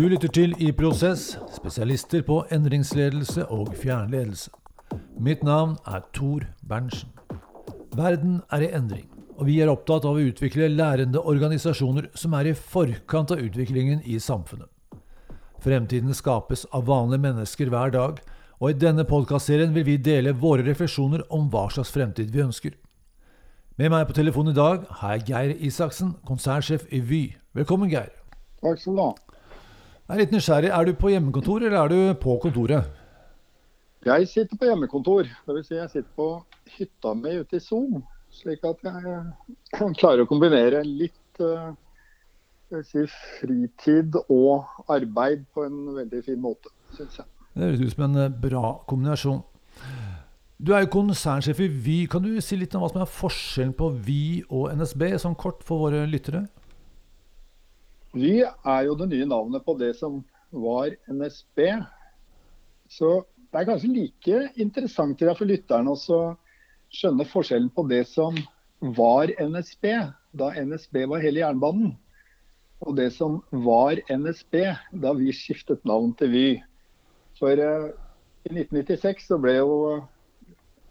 Du lytter til I Prosess, spesialister på endringsledelse og fjernledelse. Mitt navn er Tor Berntsen. Verden er i endring, og vi er opptatt av å utvikle lærende organisasjoner som er i forkant av utviklingen i samfunnet. Fremtiden skapes av vanlige mennesker hver dag, og i denne podkastserien vil vi dele våre refleksjoner om hva slags fremtid vi ønsker. Med meg på telefonen i dag har jeg Geir Isaksen, konsernsjef i Vy. Velkommen, Geir. Takk skal du ha. Jeg er litt nysgjerrig. Er du på hjemmekontor, eller er du på kontoret? Jeg sitter på hjemmekontor. Dvs. Si jeg sitter på hytta mi ute i Son. Slik at jeg kan klare å kombinere litt uh, si, fritid og arbeid på en veldig fin måte, syns jeg. Det høres ut som en eh, bra kombinasjon. Du er jo konsernsjef i Vy. Kan du si litt om hva som er forskjellen på Vy og NSB, sånn kort for våre lyttere? Vy er jo det nye navnet på det som var NSB. Så det er kanskje like interessant for lytterne å skjønne forskjellen på det som var NSB, da NSB var hele jernbanen, og det som var NSB da vi skiftet navn til Vy. For uh, i 1996 så ble jo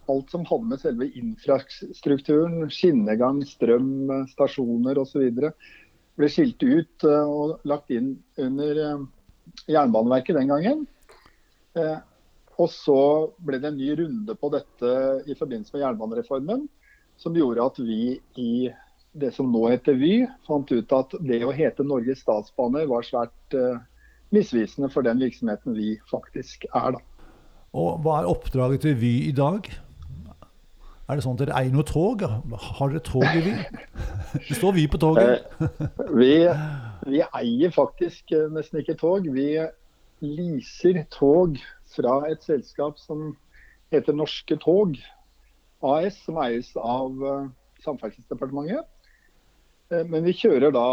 alt som hadde med selve infrastrukturen, skinnegang, strøm, stasjoner osv. ble skilt ut uh, og lagt inn under uh, Jernbaneverket den gangen. Og så ble det en ny runde på dette i forbindelse med jernbanereformen, som gjorde at vi i det som nå heter Vy, fant ut at det å hete Norges Statsbaner var svært misvisende for den virksomheten vi faktisk er. da. Og Hva er oppdraget til Vy i dag? Er det sånn at dere eier noe tog? Har dere tog i Vy? Det står Vy på toget. Eh, vi, vi, eier faktisk eh, nesten ikke tog. Vi leaser tog fra et selskap som heter Norske Tog AS, som eies av uh, Samferdselsdepartementet. Men vi kjører da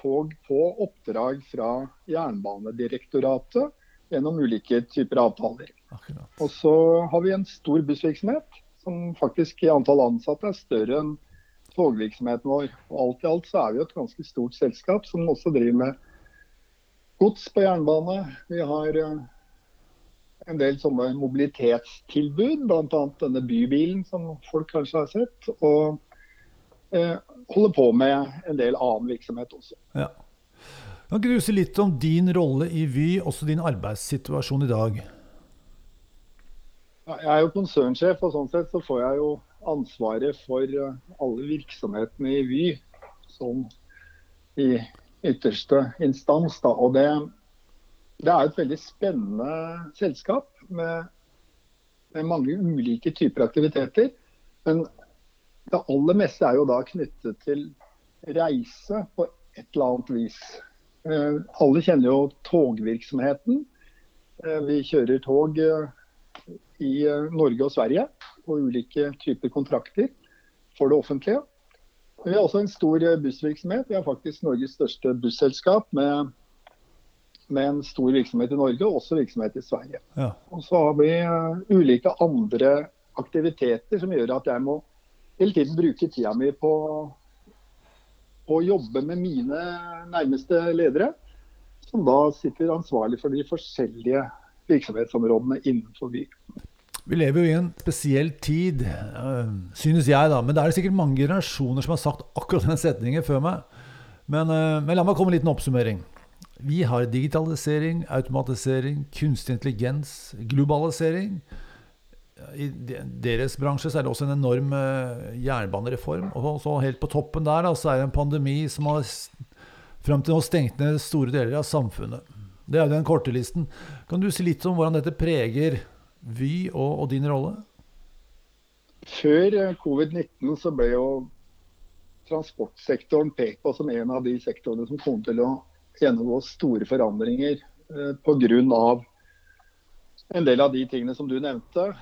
tog på oppdrag fra Jernbanedirektoratet gjennom ulike typer avtaler. Akkurat. Og så har vi en stor bussvirksomhet som faktisk i antall ansatte er større enn togvirksomheten vår. Og alt i alt så er vi et ganske stort selskap som også driver med gods på jernbane. Vi har en del sånne mobilitetstilbud, bl.a. denne bybilen som folk kanskje har sett. Og eh, holder på med en del annen virksomhet også. Ja. Kan ikke du si litt om din rolle i Vy, også din arbeidssituasjon i dag? Jeg er jo konsernsjef, og sånn sett så får jeg jo ansvaret for eh, alle virksomhetene i Vy som i ytterste instans. Da. Og det, det er et veldig spennende selskap med, med, mange ulike typer aktiviteter. Men det aller meste er jo da knyttet til reise på et eller annet vis. Eh, alle kjenner jo togvirksomheten. Eh, vi kjører tog i eh, Norge og Sverige på ulike typer kontrakter for det offentlige. Vi har også en stor eh, bussvirksomhet. Vi har faktisk Norges største busselskap med med en stor virksomhet i Norge og også virksomhet i Sverige. Ja. Og så har vi uh, ulike andre aktiviteter som gjør at jeg må hele tiden bruke tida mi på å jobbe med mine nærmeste ledere, som da sitter ansvarlig for de forskjellige virksomhetsområdene innenfor Vy. Vi lever jo i en spesiell tid, eh, synes jeg, da. Men det er sikkert mange generasjoner som har sagt akkurat den setningen før meg. Men, eh, men la meg komme med en liten oppsummering. Vi har digitalisering, automatisering, kunstig intelligens, globalisering. I deres bransje så er det også en enorm uh, jernbanereform. Og så helt på toppen der så er det en pandemi som har fram til nå stengt ned store deler av samfunnet. Det er jo den korte listen. Kan du si litt om hvordan dette preger Vy og, og din rolle? Før eh, covid-19 så ble jo transportsektoren pekt på som en av de sektorene som kom til å gjennomgå store forandringer eh, pga. en del av de tingene som du nevnte.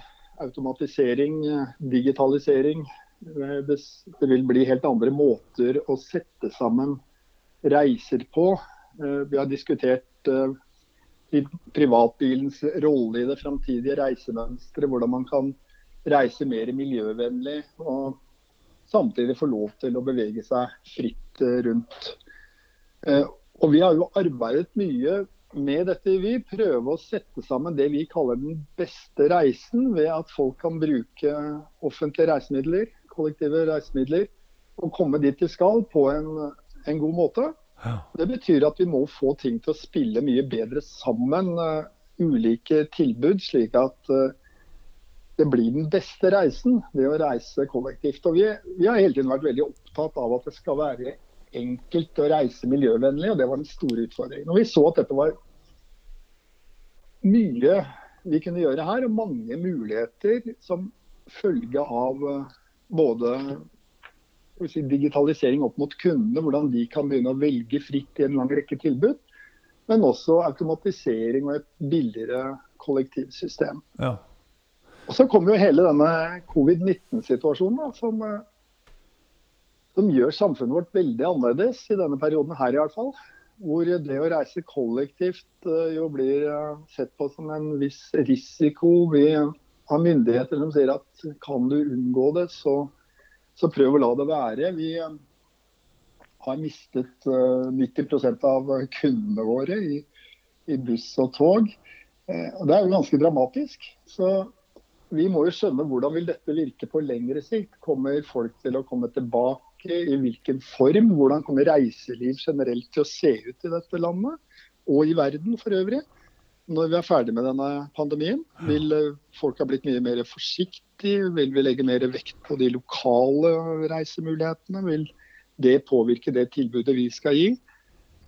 Automatisering, eh, digitalisering. Eh, det, vil bli helt andre måter å sette sammen reiser på. Vi har diskutert privatbilens rolle i det framtidige reisemønsteret. Hvordan man kan reise mer miljøvennlig og samtidig få lov til å bevege seg fritt eh, rundt. Og vi har jo arbeidet mye med dette Vi prøver å sette sammen det vi kaller den beste reisen, ved at folk kan bruke offentlige reisemidler, kollektive reisemidler, og komme dit de skal på en, en god måte. Det betyr at vi må få ting til å spille mye bedre sammen. Uh, ulike tilbud, slik at uh, det blir den beste reisen, det å reise kollektivt. Og vi, vi, har hele tiden vært veldig opptatt av at det skal være enkelt å reise miljøvennlig, og det var den store utfordringen. Og vi så at dette var mye vi kunne gjøre her, og mange muligheter som følge av uh, både si, digitalisering opp mot kundene, hvordan de kan begynne å velge fritt i en lang rekke tilbud. Men også automatisering og et billigere kollektivsystem. Ja. Og Så kommer jo hele denne covid-19-situasjonen, som, eh, som gjør samfunnet vårt veldig annerledes i denne perioden her i hvert fall. Hvor det å reise kollektivt eh, jo blir eh, sett på som en viss risiko. Vi har myndigheter som sier at kan du unngå det, så, så prøv å la det være. Vi har mistet 90 av kundene våre i, i buss og tog. Og Det er jo ganske dramatisk. Så vi må jo skjønne hvordan vil dette virke på lengre sikt. Kommer folk til å komme tilbake? I hvilken form? Hvordan kommer reiseliv generelt til å se ut i dette landet? Og i verden for øvrig? Når vi er ferdig med denne pandemien, vil eh, folk ha blitt mye mer forsiktige? Vil vi legge mer vekt på de lokale reisemulighetene? Vil det påvirke det tilbudet vi skal gi?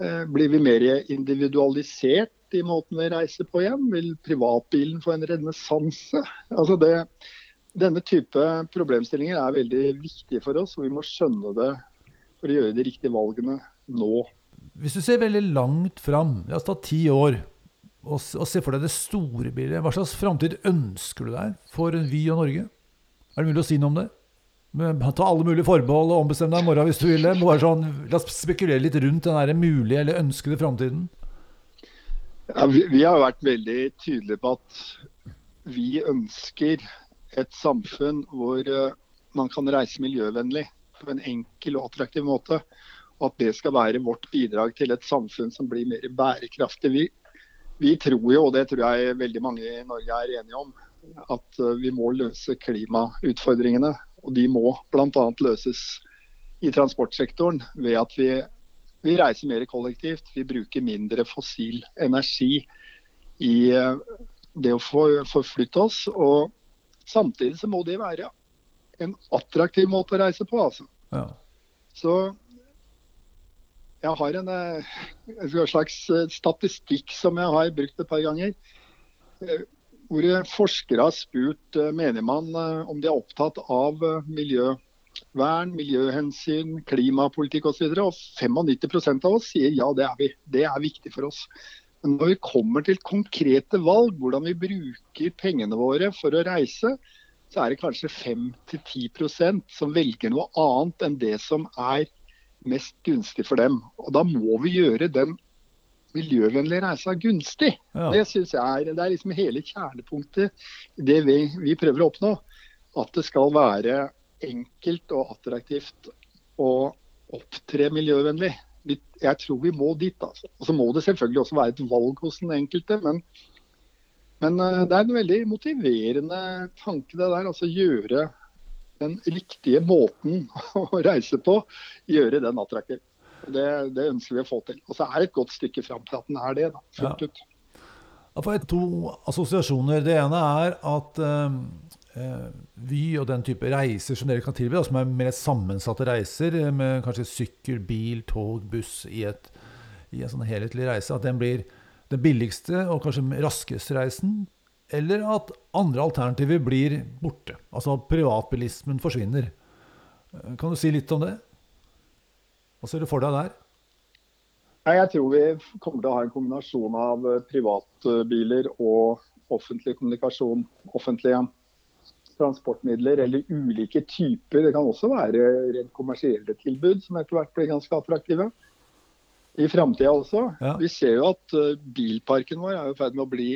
Eh, blir vi mer individualisert i måten vi reiser på igjen? Vil privatbilen få en renessanse? Altså det, denne type problemstillinger er veldig viktige for oss, og vi må skjønne det for å gjøre de riktige valgene nå. Hvis du ser veldig langt fram, la oss ta ti år, og, og se for deg det store bildet, hva slags framtid ønsker du deg for Vy og Norge? Er det mulig å si noe om det? Ta alle mulige forbehold og ombestemme deg i morgen hvis du vil det. Sånn, la oss spekulere litt rundt den mulige eller ønskede framtiden. Ja, vi, vi, har vært veldig tydelige på at vi ønsker et samfunn hvor uh, man kan reise miljøvennlig på en enkel og attraktiv måte. Og at det skal være vårt bidrag til et samfunn som blir mer bærekraftig. Vi, vi tror jo, og det tror jeg veldig mange i Norge er enige om, at uh, vi må løse klimautfordringene. Og de må bl.a. løses i transportsektoren ved at vi vi reiser mer kollektivt, vi bruker mindre fossil energi i eh, det å forflytte oss. Og samtidig så må det være en attraktiv måte å reise på. Altså. Ja. Så jeg har en, eh, en, slags eh, statistikk som jeg har brukt et par ganger. Hvor forskere har spurt menigmann om de er opptatt av miljøvern, miljøhensyn, klimapolitikk osv. Og, og 95% av oss sier ja, det er vi. Det er viktig for oss. Men når vi kommer til konkrete valg, hvordan vi bruker pengene våre for å reise, så er det kanskje 5-10% som velger noe annet enn det som er mest gunstig for dem. Og Da må vi gjøre den miljøvennlige reisa gunstig. Ja. Det synes jeg er, det er liksom hele kjernepunktet i det vi, vi prøver å oppnå. At det skal være enkelt og attraktivt å opptre miljøvennlig. Jeg tror vi må dit. altså. Og Så må det selvfølgelig også være et valg hos den enkelte. Men, men eh, det er en veldig motiverende tanke det der. altså Gjøre den riktige måten å reise på, gjøre den attraktiv. Det, det, ønsker vi å få til. Og så er det et godt stykke fram til at den er det. da, fullt ja. ut. Jeg får to assosiasjoner. Det ene er at um, eh, Vy og den type reiser som dere kan tilby, som er mer sammensatte reiser, eh, med kanskje sykkel, bil, tog, buss i, et, i en sånn helhetlig reise, at den blir den billigste og kanskje raskeste reisen, eller at andre alternativer blir borte. Altså at privatbilismen forsvinner. Eh, kan du si litt om det? Hva ser du for deg der? Jeg tror vi kommer til å ha en kombinasjon av eh, privatbiler og offentlig kommunikasjon. Offentlige transportmidler eller ulike typer. Det kan også være rent kommersielle tilbud som etter hvert blir ganske attraktive. I framtida også. Ja. Vi ser jo at uh, bilparken vår er i ferd med å bli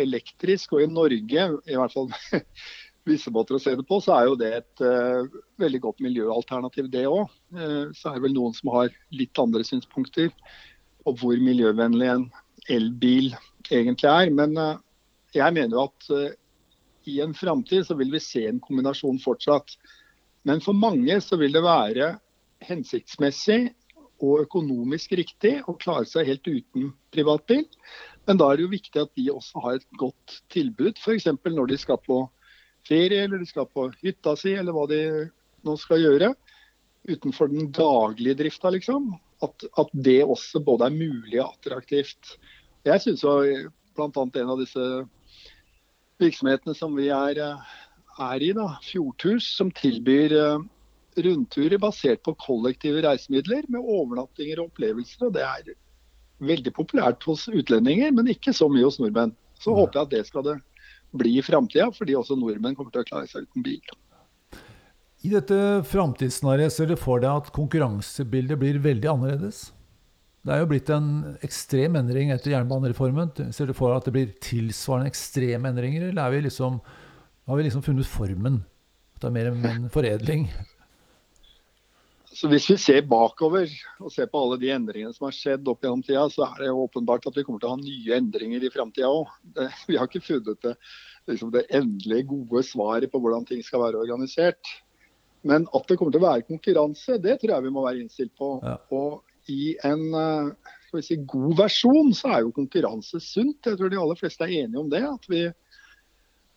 elektrisk. Og i Norge, i hvert fall visse måter å se det på, så er jo det et uh, veldig godt miljøalternativ, det òg. Uh, så er det vel noen som har litt andre synspunkter på hvor miljøvennlig en elbil egentlig er. Men uh, jeg mener jo at i en framtid så vil vi se en kombinasjon fortsatt. Men for mange så vil det være hensiktsmessig og økonomisk riktig å klare seg helt uten privatbil. Men da er det jo viktig at de også har et godt tilbud, f.eks. når de skal på ferie eller de skal på hytta si, eller hva de nå skal gjøre. Utenfor den daglige drifta, liksom. At, at, det også både er mulig og attraktivt. Jeg syns bl.a. en av disse virksomhetene som vi er, er i, da, Fjordhus, som tilbyr eh, rundturer basert på kollektive reisemidler med overnattinger og opplevelser. og Det er veldig populært hos utlendinger, men ikke så mye hos nordmenn. Så håper jeg at det skal det bli i framtida, fordi også nordmenn kommer til å klare seg uten bil. I dette framtidsscenarioet ser du for deg at konkurransebildet blir veldig annerledes? Det er jo blitt en ekstrem endring etter jernbanereformen. Ser du for deg at det blir tilsvarende ekstreme endringer, eller vi liksom, har vi liksom funnet formen? At det er mer en foredling? Så Hvis vi ser bakover og ser på alle de endringene som har skjedd opp gjennom tida, så er det jo åpenbart at vi kommer til å ha nye endringer i framtida òg. Vi har ikke funnet det, liksom det endelige gode svaret på hvordan ting skal være organisert. Men at det kommer til å være konkurranse, det tror jeg vi må være innstilt på. Ja. Og i en eh, si, god versjon så er jo konkurranse sunt. Jeg tror de aller fleste er enige om det. At vi,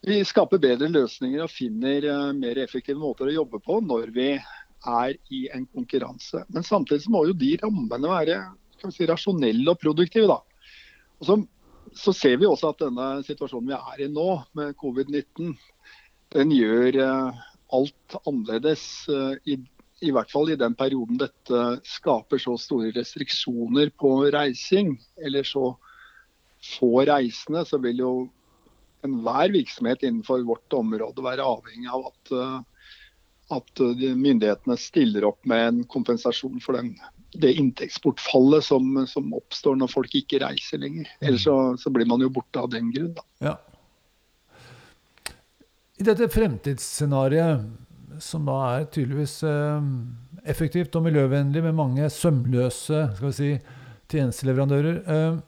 vi skaper bedre løsninger og finner uh, mer effektive måter å jobbe på når vi er i en konkurranse. Men samtidig så må jo de rammene være si, rasjonelle og produktive. da. Og så, så, ser vi også at denne situasjonen vi er i nå, med covid-19, den gjør uh, alt annerledes. Uh, i, i, hvert fall i den perioden dette skaper så store restriksjoner på reising, eller så få reisende, så vil jo enhver virksomhet innenfor vårt område være avhengig av at uh, at eh, myndighetene stiller opp med en kompensasjon for den, det inntektsbortfallet som, som, oppstår når folk ikke reiser lenger. Ellers så, så blir man jo borte av den grunn. Ja. I dette fremtidsscenarioet, som da er tydeligvis eh, effektivt og miljøvennlig med mange sømløse skal vi si, tjenesteleverandører, eh,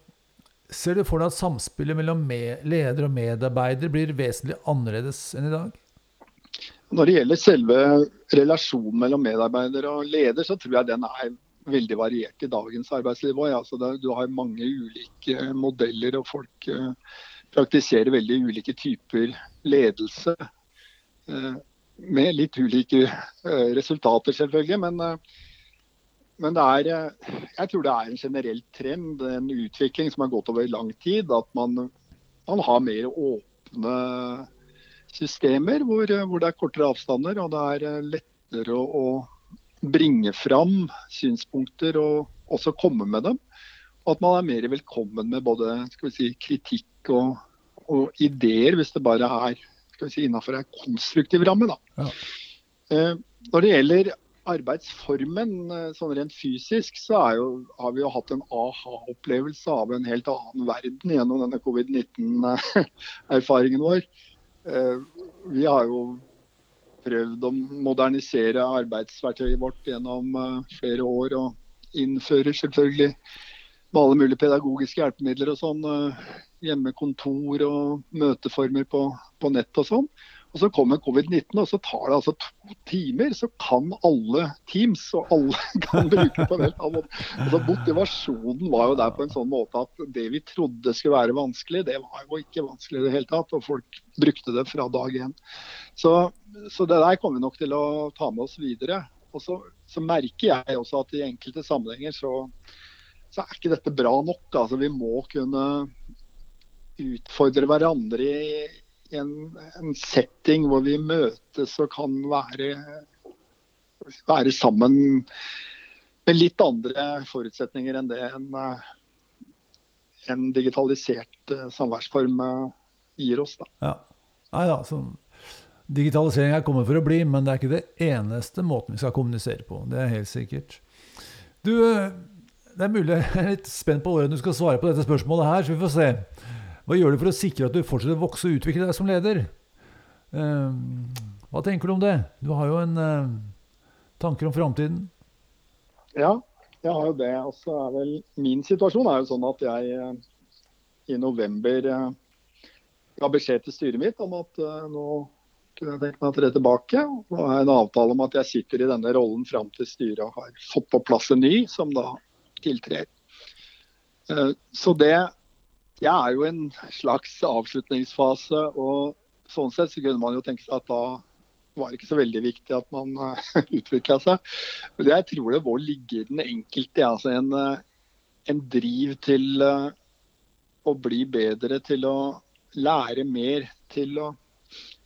ser du for deg at samspillet mellom leder og medarbeider blir vesentlig annerledes enn i dag? Når det gjelder selve relasjonen mellom medarbeider og leder, så tror jeg den er veldig variert i dagens arbeidsliv òg. Altså du har mange ulike modeller, og folk uh, praktiserer veldig ulike typer ledelse. Uh, med litt ulike uh, resultater, selvfølgelig. Men, men er, jeg tror det er en generell trend, en utvikling som har gått over lang tid. At man, man har mer åpne systemer hvor, eh, hvor, det er kortere avstander og det er eh, lettere å, å bringe fram synspunkter og også komme med dem. Og at man er mer velkommen med både si, kritikk og, og, ideer, hvis det bare er si, innenfor en konstruktiv ramme. Ja. Eh, når det gjelder arbeidsformen eh, sånn rent fysisk, så jo, har vi jo hatt en aha-opplevelse av en helt annen verden gjennom denne covid-19-erfaringen vår. Eh, vi har jo prøvd å modernisere arbeidsverktøyet vårt gjennom eh, flere år. Og innfører selvfølgelig med alle mulige pedagogiske hjelpemidler og sånn. Eh, hjemmekontor og møteformer på, på nett og sånn. Og Så kommer covid-19, og så tar det altså to timer, så kan alle Teams. Og alle kan bruke på en helt måte. Altså, motivasjonen var jo der på en sånn måte at det vi trodde skulle være vanskelig, det var jo ikke vanskelig i det hele tatt. Og folk brukte det fra dag én. Så, så, det der kommer vi nok til å ta med oss videre. Og så, så merker jeg også at i enkelte sammenhenger så, så er ikke dette bra nok. Altså, vi må kunne utfordre hverandre i en, en, setting hvor vi møtes og kan være, være sammen med litt andre forutsetninger enn det en, en digitalisert eh, samværsform eh, gir oss. Da. Ja. Nei da, så Digitalisering er kommet for å bli, men det er ikke det eneste måten vi skal kommunisere på. Det er helt sikkert. Du, eh, det er mulig jeg er litt spent på hvordan du skal svare på dette spørsmålet her, så vi får se. Hva gjør du for å sikre at du fortsetter å vokse og utvikle deg som leder? Ehm, hva tenker du om det? Du har jo en uh, tanker om framtiden. Ja, jeg har jo det. Altså, vel min situasjon er jo sånn at jeg eh, i november eh, ga beskjed til styret mitt om at nå kunne jeg tenke meg å tre tilbake. Og har en avtale om at jeg sitter i denne rollen fram til styret har fått på plass en ny, som da tiltrer. Så det Jeg er jo en slags avslutningsfase. og sånn sett så kunne man jo tenke seg at da var det ikke så veldig viktig at man uh, utvikla seg. Men jeg tror det må ligge i den enkelte altså en, en driv til uh, å bli bedre, til å lære mer, til å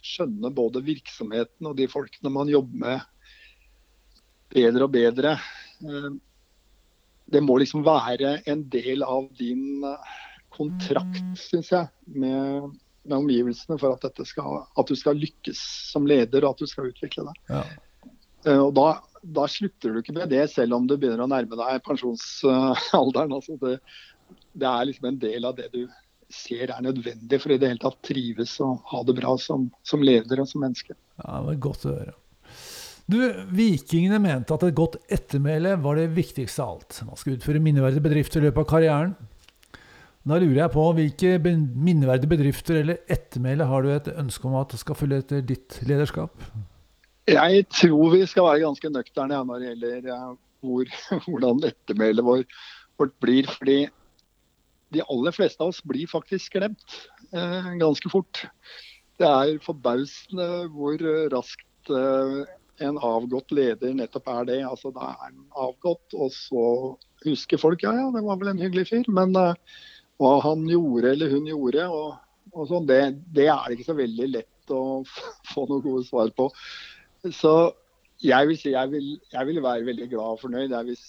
skjønne både virksomheten og de folkene man jobber med bedre og bedre. Eh, det må liksom være en del av din eh, kontrakt, mm. syns jeg, med, med, omgivelsene for at, skal, at, du skal lykkes som leder og at du skal utvikle deg. Ja. Uh, og da, da, slutter du ikke med det, selv om du begynner å nærme deg pensjonsalderen. Altså det, det er liksom en del av det du ser er nødvendig for i det hele tatt trives og ha det bra som, som leder og som menneske. Ja, det var godt å høre. Du, Vikingene mente at et godt ettermæle var det viktigste av alt. Man skal utføre minneverdige bedrifter i løpet av karrieren. Da lurer jeg på, hvilke minneverdige bedrifter eller ettermæle har du et ønske om at skal følge etter ditt lederskap? Jeg tror vi skal være ganske nøkterne når det gjelder eh, hvor, hvordan ettermælet vårt blir. fordi de aller fleste av oss blir faktisk glemt eh, ganske fort. Det er forbausende hvor raskt eh, en avgått leder nettopp er det. Altså, Da er han avgått, og så husker folk ja, ja, det var vel en hyggelig fyr. Men eh, hva han gjorde eller hun gjorde, og, og sånn, det, det, er ikke så veldig lett å få noen gode svar på. Så jeg vil si jeg vil, jeg vil være veldig glad og fornøyd hvis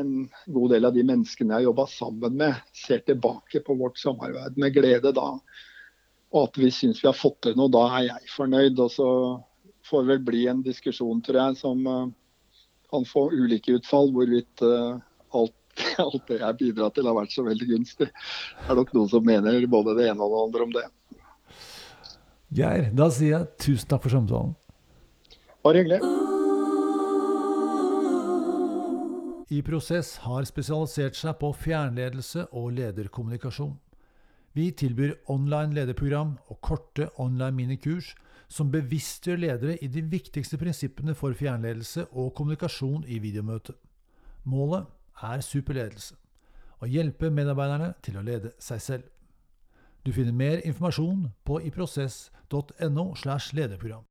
en god del av de menneskene jeg har jobba sammen med, ser tilbake på vårt samarbeid med glede da. Og at vi syns vi har fått til noe. Da er jeg fornøyd. Og så får det vel bli en diskusjon, tror jeg, som uh, kan få ulike utfall. Hvorvidt uh, alt, alt, det jeg bidrar til har vært så veldig gunstig. Det er nok noen som mener både det ene og det andre om det. Geir, da sier jeg tusen takk for samtalen. Bare hyggelig. i Prosess har spesialisert seg på fjernledelse og lederkommunikasjon. Vi tilbyr online lederprogram og korte online minikurs som bevisstgjør ledere i de viktigste prinsippene for fjernledelse og kommunikasjon i videomøte. Målet er superledelse å hjelpe medarbeiderne til å lede seg selv. Du finner mer informasjon på iprosess.no. slash lederprogram.